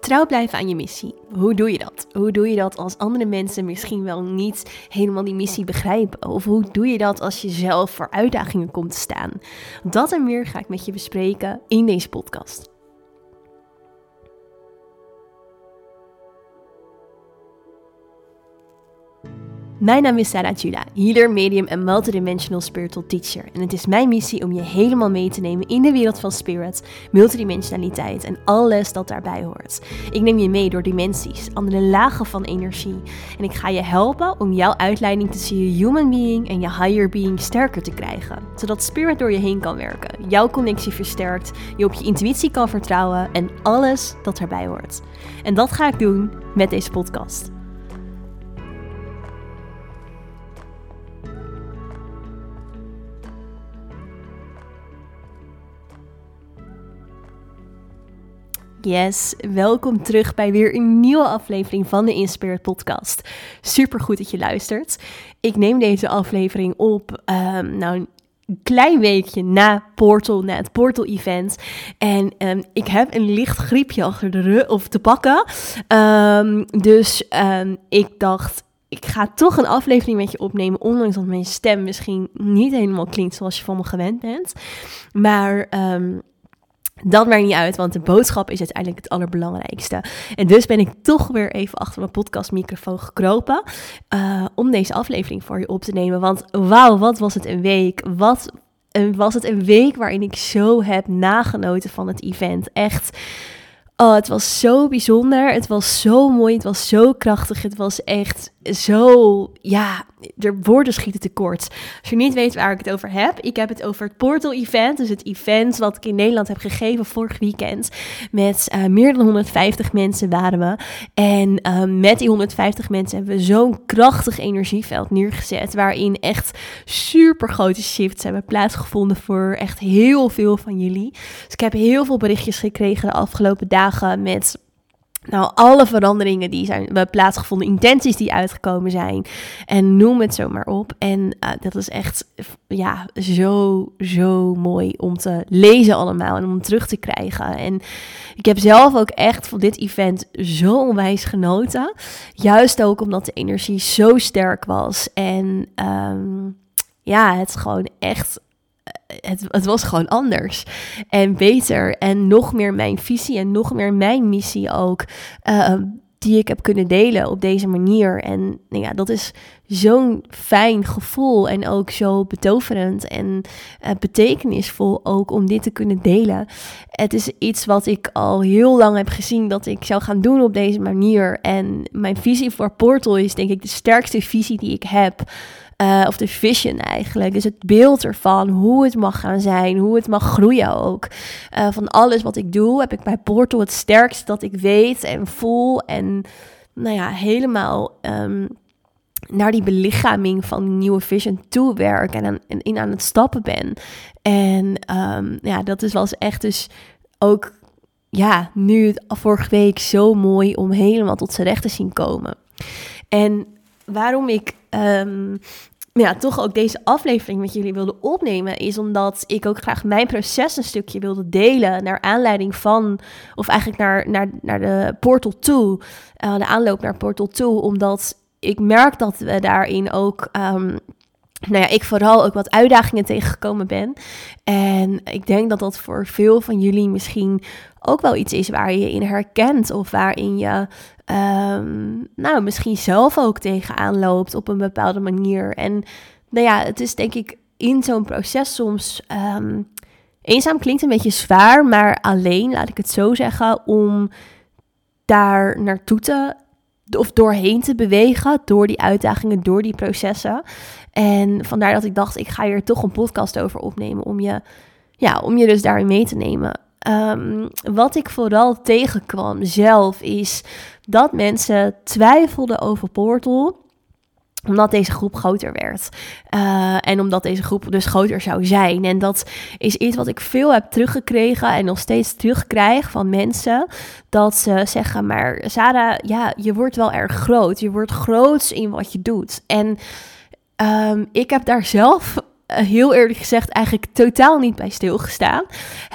Trouw blijven aan je missie. Hoe doe je dat? Hoe doe je dat als andere mensen misschien wel niet helemaal die missie begrijpen? Of hoe doe je dat als je zelf voor uitdagingen komt te staan? Dat en meer ga ik met je bespreken in deze podcast. Mijn naam is Sarah Jula, healer, medium en multidimensional spiritual teacher. En het is mijn missie om je helemaal mee te nemen in de wereld van spirit, multidimensionaliteit en alles dat daarbij hoort. Ik neem je mee door dimensies, andere lagen van energie. En ik ga je helpen om jouw uitleiding tussen je human being en je higher being sterker te krijgen. Zodat spirit door je heen kan werken, jouw connectie versterkt, je op je intuïtie kan vertrouwen en alles dat daarbij hoort. En dat ga ik doen met deze podcast. Yes, welkom terug bij weer een nieuwe aflevering van de Inspired Podcast. Super goed dat je luistert. Ik neem deze aflevering op, um, nou, een klein weekje na Portal, na het Portal-event. En um, ik heb een licht griepje achter de rug, of te pakken. Um, dus ik dacht, ik ga toch een aflevering met je opnemen, ondanks dat mijn stem misschien niet helemaal klinkt zoals je van me gewend bent. Maar dat maakt niet uit, want de boodschap is uiteindelijk het allerbelangrijkste. En dus ben ik toch weer even achter mijn podcastmicrofoon gekropen uh, om deze aflevering voor je op te nemen. Want wauw, wat was het een week? Wat was het een week waarin ik zo heb nagenoten van het event. Echt Oh, het was zo bijzonder. Het was zo mooi. Het was zo krachtig. Het was echt zo. Ja, de woorden schieten tekort. Als je niet weet waar ik het over heb, ik heb het over het Portal Event. Dus het event wat ik in Nederland heb gegeven vorig weekend. Met uh, meer dan 150 mensen waren we. En uh, met die 150 mensen hebben we zo'n krachtig energieveld neergezet. Waarin echt super grote shifts hebben plaatsgevonden voor echt heel veel van jullie. Dus ik heb heel veel berichtjes gekregen de afgelopen dagen met nou, alle veranderingen die zijn plaatsgevonden, intenties die uitgekomen zijn. En noem het zo maar op. En uh, dat is echt ja, zo, zo mooi om te lezen allemaal en om terug te krijgen. En ik heb zelf ook echt van dit event zo onwijs genoten. Juist ook omdat de energie zo sterk was. En um, ja, het gewoon echt het, was gewoon anders en beter en nog meer mijn visie en nog meer mijn missie ook. Uh, die ik heb kunnen delen op deze manier. En nou ja, dat is zo'n fijn gevoel en ook zo betoverend en uh, betekenisvol ook om dit te kunnen delen. Het is iets wat ik al heel lang heb gezien dat ik zou gaan doen op deze manier. En mijn visie voor Portal is denk ik de sterkste visie die ik heb. Uh, of de vision eigenlijk. Dus het beeld ervan, hoe het mag gaan zijn, hoe het mag groeien ook. Uh, van alles wat ik doe, heb ik bij Portal het sterkste dat ik weet en voel. En nou ja, helemaal um, naar die belichaming van die nieuwe vision toe werk en, aan, in aan het stappen ben. En um, ja, dat is, was echt dus ook, ja, nu vorige week zo mooi om helemaal tot zijn recht te zien komen. En waarom ik um, ja, toch ook deze aflevering met jullie wilde opnemen, is omdat ik ook graag mijn proces een stukje wilde delen naar aanleiding van, of eigenlijk naar, naar, naar de portal toe, uh, de aanloop naar portal toe, omdat ik merk dat we daarin ook um, nou ja, ik vooral ook wat uitdagingen tegengekomen ben. En ik denk dat dat voor veel van jullie misschien ook wel iets is waar je in herkent. Of waarin je um, nou, misschien zelf ook tegenaan loopt op een bepaalde manier. En nou ja, het is denk ik in zo'n proces soms. Um, eenzaam klinkt een beetje zwaar, maar alleen, laat ik het zo zeggen, om daar naartoe te of doorheen te bewegen, door die uitdagingen, door die processen. En vandaar dat ik dacht, ik ga hier toch een podcast over opnemen om je, ja, om je dus daarin mee te nemen. Um, wat ik vooral tegenkwam zelf is dat mensen twijfelden over Portal omdat deze groep groter werd. Uh, en omdat deze groep dus groter zou zijn. En dat is iets wat ik veel heb teruggekregen en nog steeds terugkrijg van mensen. Dat ze zeggen, maar Sarah, ja, je wordt wel erg groot. Je wordt groots in wat je doet. En um, ik heb daar zelf heel eerlijk gezegd eigenlijk totaal niet bij stilgestaan.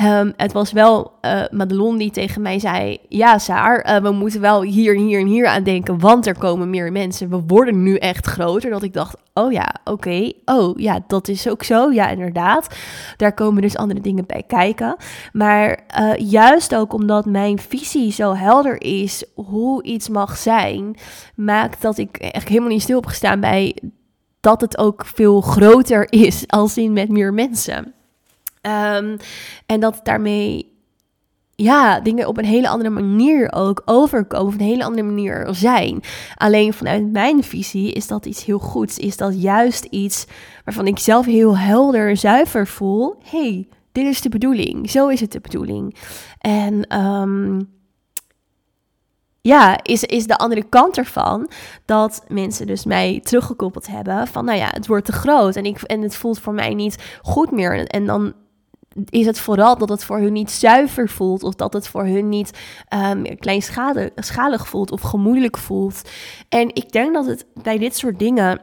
Um, het was wel uh, Madelon die tegen mij zei: Ja, Saar, uh, we moeten wel hier, hier en hier aan denken, want er komen meer mensen. We worden nu echt groter. Dat ik dacht: Oh ja, oké. Oh ja, dat is ook zo. Ja, inderdaad. Daar komen dus andere dingen bij kijken. Maar juist ook omdat mijn visie zo helder is hoe iets mag zijn, maakt dat ik echt helemaal niet stil heb gestaan bij dat het ook veel groter is als in met meer mensen. Um, en dat daarmee ja, dingen op een hele andere manier ook overkomen, of een hele andere manier zijn. Alleen vanuit mijn visie is dat iets heel goeds. Is dat juist iets waarvan ik zelf heel helder en zuiver voel. hey, dit is de bedoeling. Zo is het de bedoeling. En um, ja, is, is de andere kant ervan dat mensen dus mij teruggekoppeld hebben van, nou ja, het wordt te groot en, ik, en het voelt voor mij niet goed meer. En dan is het vooral dat het voor hun niet zuiver voelt of dat het voor hun niet um, kleinschalig voelt of gemoeilijk voelt. En ik denk dat het bij dit soort dingen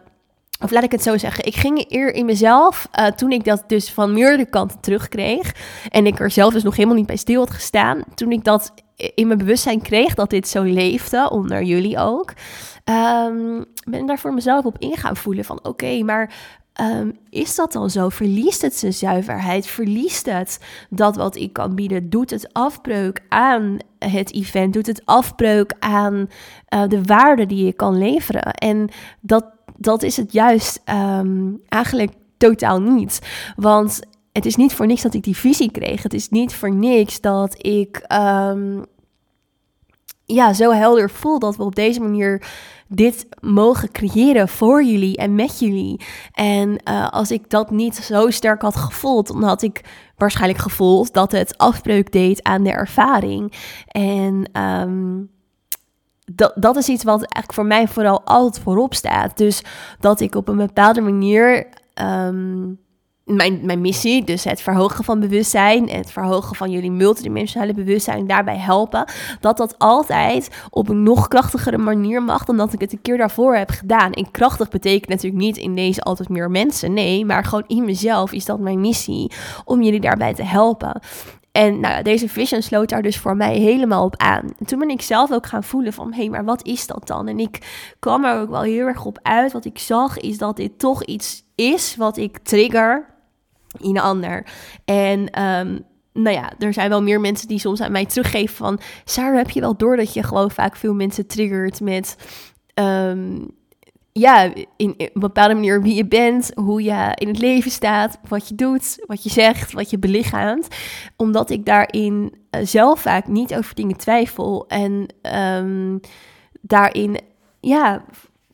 of laat ik het zo zeggen, ik ging eer in mezelf, uh, toen ik dat dus van meerdere kanten terugkreeg, en ik er zelf dus nog helemaal niet bij stil had gestaan, toen ik dat in mijn bewustzijn kreeg dat dit zo leefde, onder jullie ook, um, ben ik daar voor mezelf op ingaan voelen van oké, maar um, is dat dan zo? Verliest het zijn zuiverheid? Verliest het dat wat ik kan bieden? Doet het afbreuk aan het event? Doet het afbreuk aan uh, de waarde die je kan leveren? En dat, dat is het juist um, eigenlijk totaal niet. Want het is niet voor niks dat ik die visie kreeg. Het is niet voor niks dat ik um, ja, zo helder voel dat we op deze manier dit mogen creëren voor jullie en met jullie. En uh, als ik dat niet zo sterk had gevoeld, dan had ik waarschijnlijk gevoeld dat het afbreuk deed aan de ervaring. En um, dat, dat is iets wat eigenlijk voor mij vooral altijd voorop staat. Dus dat ik op een bepaalde manier um, mijn, mijn missie, dus het verhogen van bewustzijn, het verhogen van jullie multidimensionale bewustzijn, daarbij helpen, dat dat altijd op een nog krachtigere manier mag dan dat ik het een keer daarvoor heb gedaan. En krachtig betekent natuurlijk niet in deze altijd meer mensen, nee, maar gewoon in mezelf is dat mijn missie om jullie daarbij te helpen. En nou, deze vision sloot daar dus voor mij helemaal op aan. En toen ben ik zelf ook gaan voelen van, hé, hey, maar wat is dat dan? En ik kwam er ook wel heel erg op uit. Wat ik zag is dat dit toch iets is wat ik trigger in een ander. En um, nou ja, er zijn wel meer mensen die soms aan mij teruggeven van... Sarah, heb je wel door dat je gewoon vaak veel mensen triggert met... Um, ja, in, een bepaalde manier wie je bent, hoe je in het leven staat, wat je doet, wat je zegt, wat je belichaamt. Omdat ik daarin uh, zelf vaak niet over dingen twijfel en um, daarin, ja,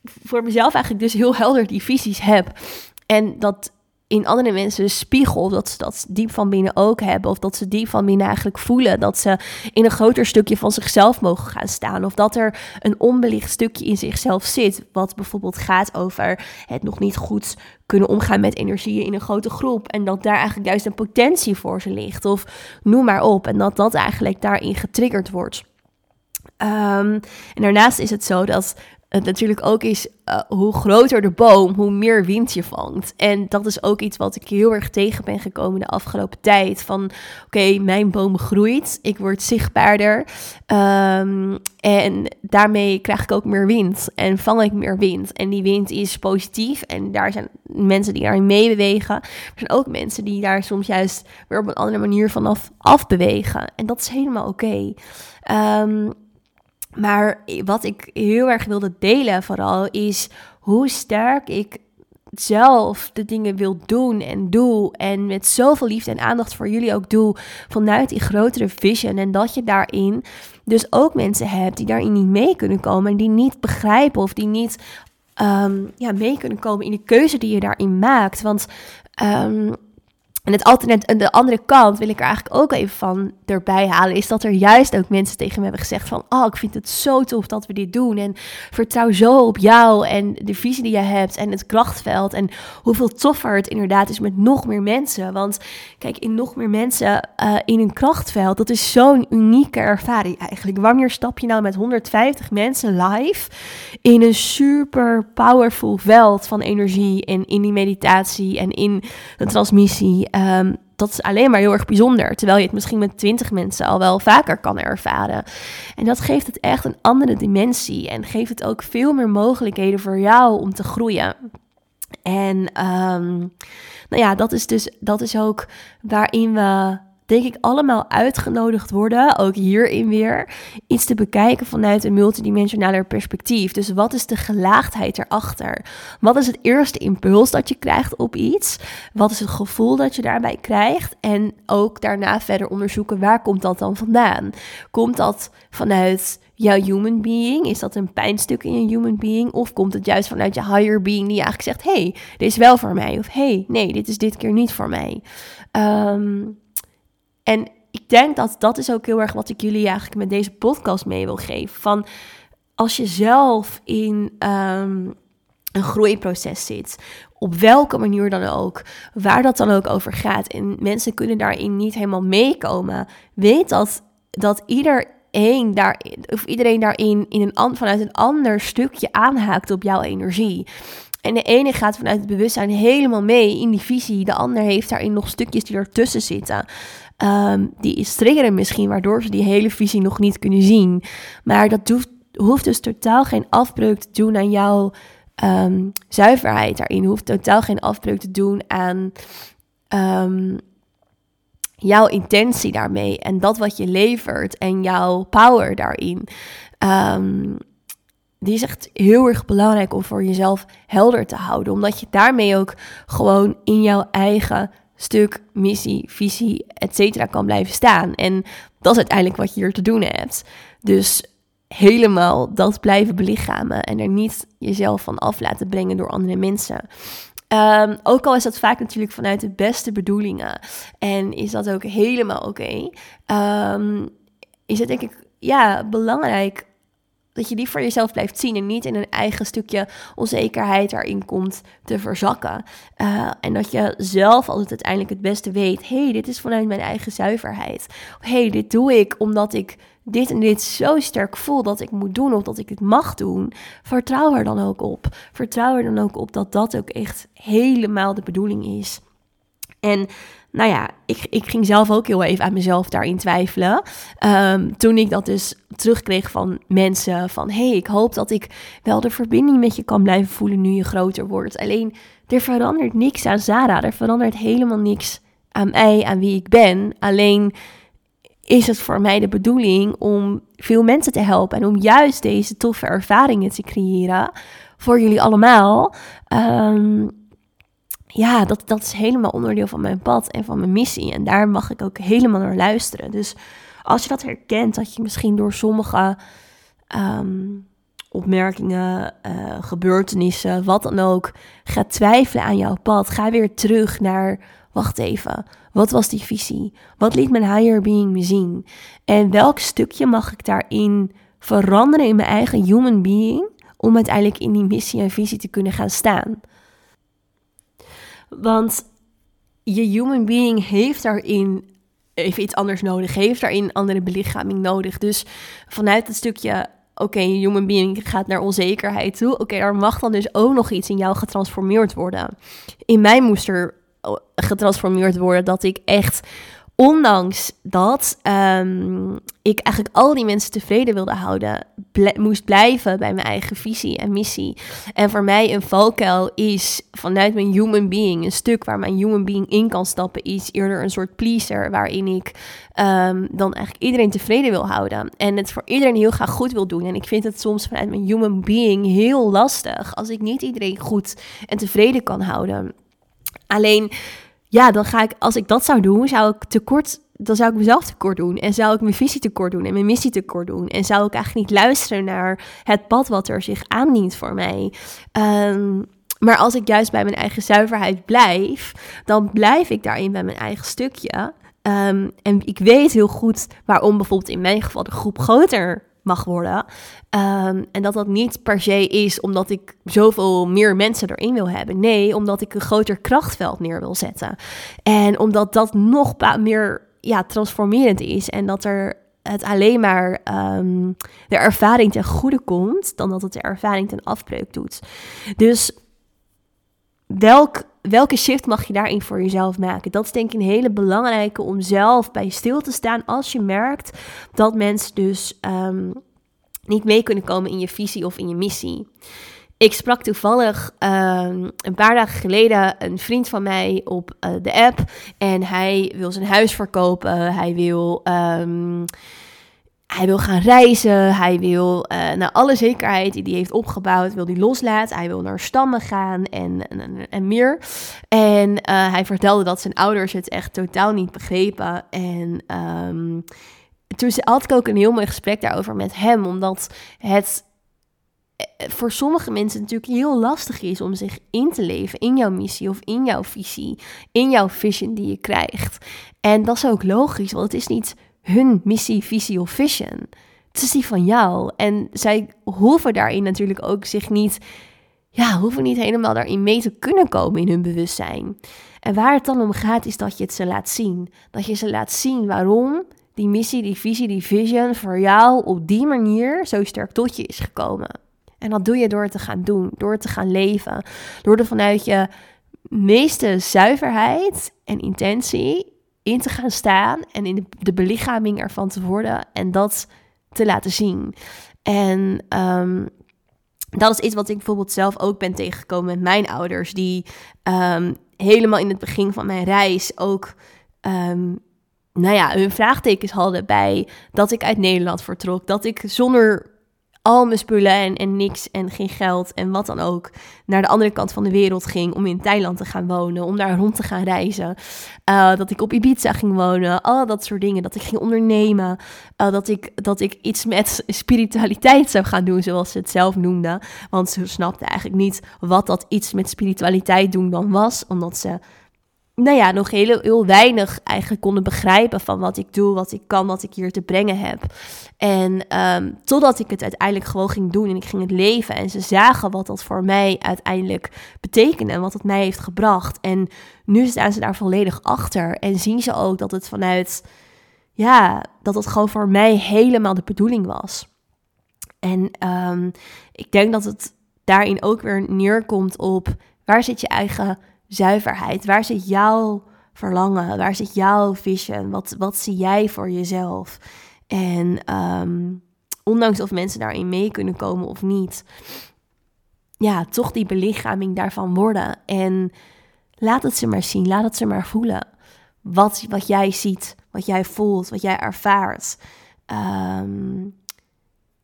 voor mezelf eigenlijk dus heel helder die visies heb. En dat in andere mensen spiegel, dat ze dat diep van binnen ook hebben. Of dat ze diep van binnen eigenlijk voelen dat ze in een groter stukje van zichzelf mogen gaan staan. Of dat er een onbelicht stukje in zichzelf zit. Wat bijvoorbeeld gaat over het nog niet goed kunnen omgaan met energieën in een grote groep. En dat daar eigenlijk juist een potentie voor ze ligt. Of noem maar op. En dat dat eigenlijk daarin getriggerd wordt. Um, en daarnaast is het zo dat het natuurlijk ook is uh, hoe groter de boom, hoe meer wind je vangt. En dat is ook iets wat ik heel erg tegen ben gekomen de afgelopen tijd. Van oké, mijn boom groeit, ik word zichtbaarder. Um, en daarmee krijg ik ook meer wind en vang ik meer wind. En die wind is positief en daar zijn mensen die daarin meebewegen. Er zijn ook mensen die daar soms juist weer op een andere manier vanaf afbewegen. En dat is helemaal oké. Okay. Um, maar wat ik heel erg wilde delen vooral is hoe sterk ik zelf de dingen wil doen en doe. En met zoveel liefde en aandacht voor jullie ook doe. Vanuit die grotere vision. En dat je daarin dus ook mensen hebt die daarin niet mee kunnen komen. En die niet begrijpen of die niet um, ja, mee kunnen komen in de keuze die je daarin maakt. Want um, En het alternatief, de andere kant wil ik er eigenlijk ook even van erbij halen, is dat er juist ook mensen tegen me hebben gezegd van, oh, ik vind het zo tof dat we dit doen en vertrouw zo op jou en de visie die je hebt en het krachtveld en hoeveel toffer het inderdaad is met nog meer mensen. Want kijk, in nog meer mensen uh, in een krachtveld, dat is zo'n unieke ervaring eigenlijk. Wanneer stap je nou met 150 mensen live in een super powerful veld van energie en in die meditatie en in de transmissie? Um, dat is alleen maar heel erg bijzonder. Terwijl je het misschien met twintig mensen al wel vaker kan ervaren. En dat geeft het echt een andere dimensie. En geeft het ook veel meer mogelijkheden voor jou om te groeien. En um, nou ja, dat is dus dat is ook waarin we denk ik, allemaal uitgenodigd worden, ook hierin weer, iets te bekijken vanuit een multidimensionaler perspectief. Dus wat is de gelaagdheid erachter? Wat is het eerste impuls dat je krijgt op iets? Wat is het gevoel dat je daarbij krijgt? En ook daarna verder onderzoeken, waar komt dat dan vandaan? Komt dat vanuit jouw human being? Is dat een pijnstuk in je human being? Of komt het juist vanuit je higher being die eigenlijk zegt: hey, dit is wel voor mij. Of hey, nee, dit is dit keer niet voor mij. Um, en ik denk dat dat is ook heel erg wat ik jullie eigenlijk met deze podcast mee wil geven. Van als je zelf in um, een groeiproces zit, op welke manier dan ook, waar dat dan ook over gaat, en mensen kunnen daarin niet helemaal meekomen, weet dat, dat iedereen daar, of iedereen daarin in een, vanuit een ander stukje aanhaakt op jouw energie. En de ene gaat vanuit het bewustzijn helemaal mee in die visie. De ander heeft daarin nog stukjes die ertussen zitten. Um, die triggeren misschien, waardoor ze die hele visie nog niet kunnen zien. Maar dat hoeft, hoeft dus totaal geen afbreuk te doen aan jouw um, zuiverheid daarin. Hoeft totaal geen afbreuk te doen aan um, jouw intentie daarmee. En dat wat je levert en jouw power daarin. Die is echt heel erg belangrijk om voor jezelf helder te houden. Omdat je daarmee ook gewoon in jouw eigen stuk, missie, visie, et cetera kan blijven staan. En dat is uiteindelijk wat je hier te doen hebt. Dus helemaal dat blijven belichamen en er niet jezelf van af laten brengen door andere mensen. Um, ook al is dat vaak natuurlijk vanuit de beste bedoelingen en is dat ook helemaal oké, um, is het denk ik ja, belangrijk dat je die voor jezelf blijft zien en niet in een eigen stukje onzekerheid daarin komt te verzakken. Uh, en dat je zelf altijd uiteindelijk het beste weet: hey, dit is vanuit mijn eigen zuiverheid. hey, dit doe ik omdat ik dit en dit zo sterk voel dat ik moet doen of dat ik het mag doen. Vertrouw er dan ook op. Vertrouw er dan ook op dat dat ook echt helemaal de bedoeling is. En nou ja, ik, ik ging zelf ook heel even aan mezelf daarin twijfelen. Um, toen ik dat dus terugkreeg van mensen van... hey, ik hoop dat ik wel de verbinding met je kan blijven voelen nu je groter wordt. Alleen, er verandert niks aan Zara. Er verandert helemaal niks aan mij, aan wie ik ben. Alleen is het voor mij de bedoeling om veel mensen te helpen... en om juist deze toffe ervaringen te creëren voor jullie allemaal... Um, ja, dat, dat is helemaal onderdeel van mijn pad en van mijn missie. En daar mag ik ook helemaal naar luisteren. Dus als je dat herkent, dat je misschien door sommige ehm, opmerkingen, uh, gebeurtenissen, wat dan ook, gaat twijfelen aan jouw pad, ga weer terug naar, wacht even, wat was die visie? Wat liet mijn higher being me zien? En welk stukje mag ik daarin veranderen in mijn eigen human being, om uiteindelijk in die missie en visie te kunnen gaan staan? Want je human being heeft daarin even iets anders nodig, heeft daarin andere belichaming nodig. Dus vanuit het stukje, oké, okay, human being gaat naar onzekerheid toe. Oké, okay, er mag dan dus ook nog iets in jou getransformeerd worden. In mij moest er getransformeerd worden dat ik echt ondanks dat um, ik eigenlijk al die mensen tevreden wilde houden, moest blijven bij mijn eigen visie en missie. En voor mij een valkuil is vanuit mijn human being, een stuk waar mijn human being in kan stappen, is eerder een soort pleaser, waarin ik um, dan eigenlijk iedereen tevreden wil houden. En het voor iedereen heel graag goed wil doen. En ik vind het soms vanuit mijn human being heel lastig als ik niet iedereen goed en tevreden kan houden. Alleen ja, dan ga ik, als ik dat zou doen, zou ik tekort, dan zou ik mezelf tekort doen. En zou ik mijn visie tekort doen en mijn missie tekort doen. En zou ik eigenlijk niet luisteren naar het pad wat er zich aandient voor mij. Um, Maar als ik juist bij mijn eigen zuiverheid blijf, dan blijf ik daarin bij mijn eigen stukje. Ehm, en ik weet heel goed waarom bijvoorbeeld in mijn geval de groep groter mag worden. Ehm, en dat dat niet per se is omdat ik zoveel meer mensen erin wil hebben. Nee, omdat ik een groter krachtveld neer wil zetten. En omdat dat nog meer ja, transformerend is. En dat er het alleen maar um, de ervaring ten goede komt, dan dat het de ervaring ten afbreuk doet. Dus welk, welke shift mag je daarin voor jezelf maken? Dat is denk ik een hele belangrijke om zelf bij stil te staan als je merkt dat mensen dus um, niet mee kunnen komen in je visie of in je missie. Ik sprak toevallig um, een paar dagen geleden een vriend van mij op uh, de app. En hij wil zijn huis verkopen. Hij wil, um, hij wil gaan reizen. Hij wil uh, naar alle zekerheid die hij heeft opgebouwd, wil hij loslaten. Hij wil naar stammen gaan en, en, en meer. En uh, hij vertelde dat zijn ouders het echt totaal niet begrepen. En um, toen had ik ook een heel mooi gesprek daarover met hem, omdat het eh, voor sommige mensen natuurlijk heel lastig is om zich in te leven in jouw missie of in jouw visie, in jouw vision die je krijgt. En dat is ook logisch, want het is niet hun missie, visie of vision. Het is die van jou. En zij hoeven daarin natuurlijk ook zich niet, ja, hoeven niet helemaal daarin mee te kunnen komen in hun bewustzijn. En waar het dan om gaat, is dat je het ze laat zien. Dat je ze laat zien waarom die missie, die visie, die vision voor jou op die manier zo sterk tot je is gekomen. En dat doe je door te gaan doen, door het te gaan leven, door er vanuit je meeste zuiverheid en intentie in te gaan staan en in de, belichaming ervan te worden en dat te laten zien. En um, dat is iets wat ik bijvoorbeeld zelf ook ben tegengekomen met mijn ouders, die um, helemaal in het begin van mijn reis ook um, nou ja, hun vraagtekens hadden bij dat ik uit Nederland vertrok. Dat ik zonder al mijn spullen en, en niks en geen geld en wat dan ook naar de andere kant van de wereld ging om in Thailand te gaan wonen, om daar rond te gaan reizen. Uh, dat ik op Ibiza ging wonen, al dat soort dingen. Dat ik ging ondernemen, uh, dat, ik, dat ik iets met spiritualiteit zou gaan doen, zoals ze het zelf noemden. Want ze snapte eigenlijk niet wat dat iets met spiritualiteit doen dan was, omdat ze nou ja, nog heel, heel weinig eigenlijk konden begrijpen van wat ik doe, wat ik kan, wat ik hier te brengen heb. En um, totdat ik het uiteindelijk gewoon ging doen en ik ging het leven. En ze zagen wat dat voor mij uiteindelijk betekende en wat het mij heeft gebracht. En nu staan ze daar volledig achter en zien ze ook dat het vanuit, ja, dat het gewoon voor mij helemaal de bedoeling was. En um, ik denk dat het daarin ook weer neerkomt op waar zit je eigen zuiverheid? Waar zit jouw verlangen? Waar zit jouw vision? Wat, wat zie jij voor jezelf? En um, ondanks of mensen daarin mee kunnen komen of niet, ja, toch die belichaming daarvan worden. En laat het ze maar zien, laat het ze maar voelen. Wat, wat jij ziet, wat jij voelt, wat jij ervaart. Um,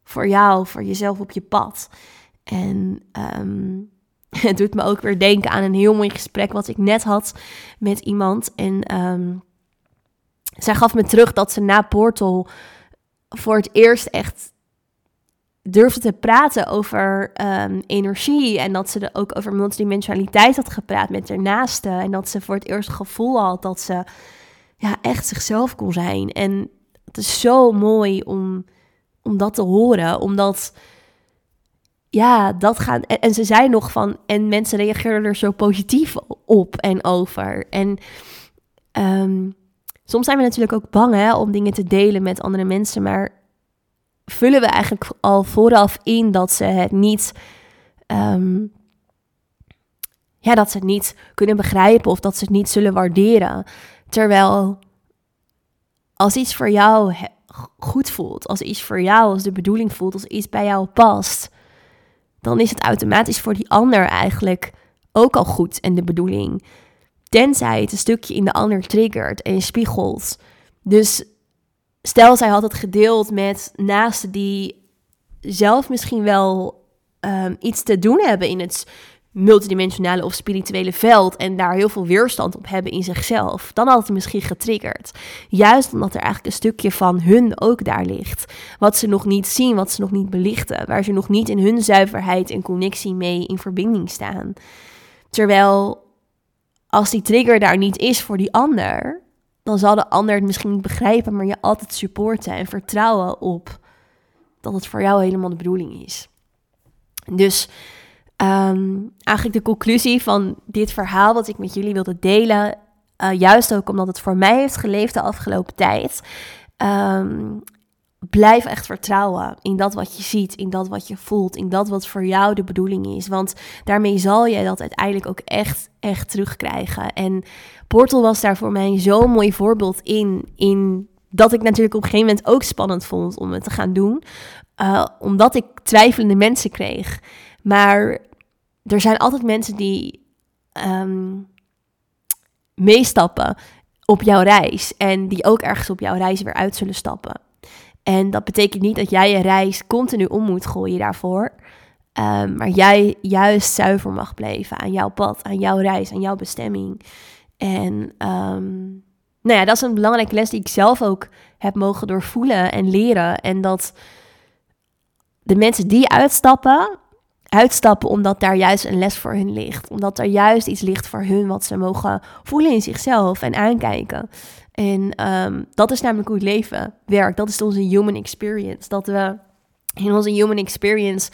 voor jou, voor jezelf op je pad. En um, het doet me ook weer denken aan een heel mooi gesprek wat ik net had met iemand. En um, zij gaf me terug dat ze na Portal voor het eerst echt durfde te praten over um, energie. En dat ze er ook over multidimensionaliteit had gepraat met haar. En dat ze voor het eerst het gevoel had dat ze ja, echt zichzelf kon zijn. En het is zo mooi om, om dat te horen, omdat ja, dat gaan. En, ze zei nog van. En mensen reageerden er zo positief op en over. En um, soms zijn we natuurlijk ook bang hè, om dingen te delen met andere mensen. Maar vullen we eigenlijk al vooraf in dat ze het niet. Um, ja, dat ze het niet kunnen begrijpen of dat ze het niet zullen waarderen. Terwijl als iets voor jou goed voelt, als iets voor jou als de bedoeling voelt, als iets bij jou past, dan is het automatisch voor die ander eigenlijk ook al goed en de bedoeling. Tenzij het een stukje in de ander triggert en spiegelt. Dus stel, zij had het gedeeld met naasten die zelf misschien wel um, iets te doen hebben in het multidimensionale of spirituele veld en daar heel veel weerstand op hebben in zichzelf, dan had het misschien getriggerd. Juist omdat er eigenlijk een stukje van hun ook daar ligt. Wat ze nog niet zien, wat ze nog niet belichten, waar ze nog niet in hun zuiverheid en connectie mee in verbinding staan. Terwijl als die trigger daar niet is voor die ander, dan zal de ander het misschien niet begrijpen, maar je altijd supporten en vertrouwen op dat het voor jou helemaal de bedoeling is. Dus Ehm, eigenlijk de conclusie van dit verhaal wat ik met jullie wilde delen, uh, juist ook omdat het voor mij heeft geleefd de afgelopen tijd. Ehm, blijf echt vertrouwen in dat wat je ziet, in dat wat je voelt, in dat wat voor jou de bedoeling is. Want daarmee zal je dat uiteindelijk ook echt, echt terugkrijgen. En Portal was daar voor mij zo'n mooi voorbeeld in, in dat ik natuurlijk op een gegeven moment ook spannend vond om het te gaan doen. Uh, omdat ik twijfelende mensen kreeg. Maar er zijn altijd mensen die ehm, meestappen op jouw reis en die ook ergens op jouw reis weer uit zullen stappen. En dat betekent niet dat jij je reis continu om moet gooien daarvoor. Um, maar jij juist zuiver mag blijven aan jouw pad, aan jouw reis, aan jouw bestemming. En um, nou ja, dat is een belangrijke les die ik zelf ook heb mogen doorvoelen en leren. En dat de mensen die uitstappen, uitstappen omdat daar juist een les voor hun ligt. Omdat er juist iets ligt voor hun wat ze mogen voelen in zichzelf en aankijken. En ehm, dat is namelijk hoe het leven werkt. Dat is onze human experience. Dat we in onze human experience,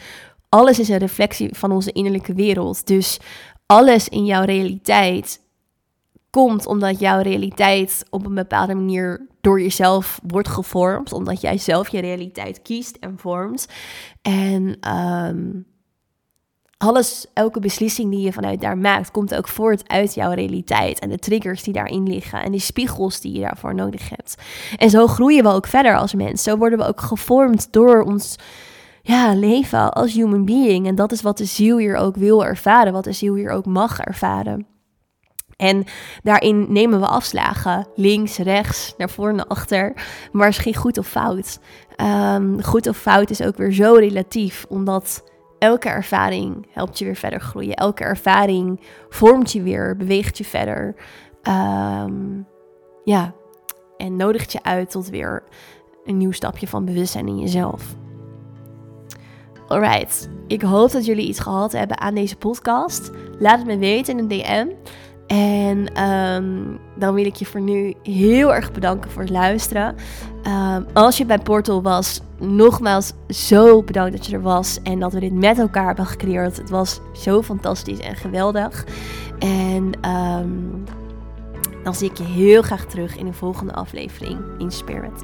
alles is een reflectie van onze innerlijke wereld. Dus alles in jouw realiteit komt omdat jouw realiteit op een bepaalde manier door jezelf wordt gevormd. Omdat jij zelf je realiteit kiest en vormt. En um, alles, elke beslissing die je vanuit daar maakt, komt ook voort uit jouw realiteit. En de triggers die daarin liggen en die spiegels die je daarvoor nodig hebt. En zo groeien we ook verder als mens. Zo worden we ook gevormd door ons ja, leven als human being. En dat is wat de ziel hier ook wil ervaren, wat de ziel hier ook mag ervaren. En daarin nemen we afslagen. Links, rechts, naar voren, naar achter. Maar is geen goed of fout. Um, goed of fout is ook weer zo relatief. Omdat elke ervaring helpt je weer verder groeien. Elke ervaring vormt je weer, beweegt je verder. Um, ja, en nodigt je uit tot weer een nieuw stapje van bewustzijn in jezelf. Alright, ik hoop dat jullie iets gehad hebben aan deze podcast. Laat het me weten in een DM. En um, dan wil ik je voor nu heel erg bedanken voor het luisteren. Um, als je bij Portal was, nogmaals zo bedankt dat je er was en dat we dit met elkaar hebben gecreëerd. Het was zo fantastisch en geweldig. En um, dan zie ik je heel graag terug in de volgende aflevering in Spirit.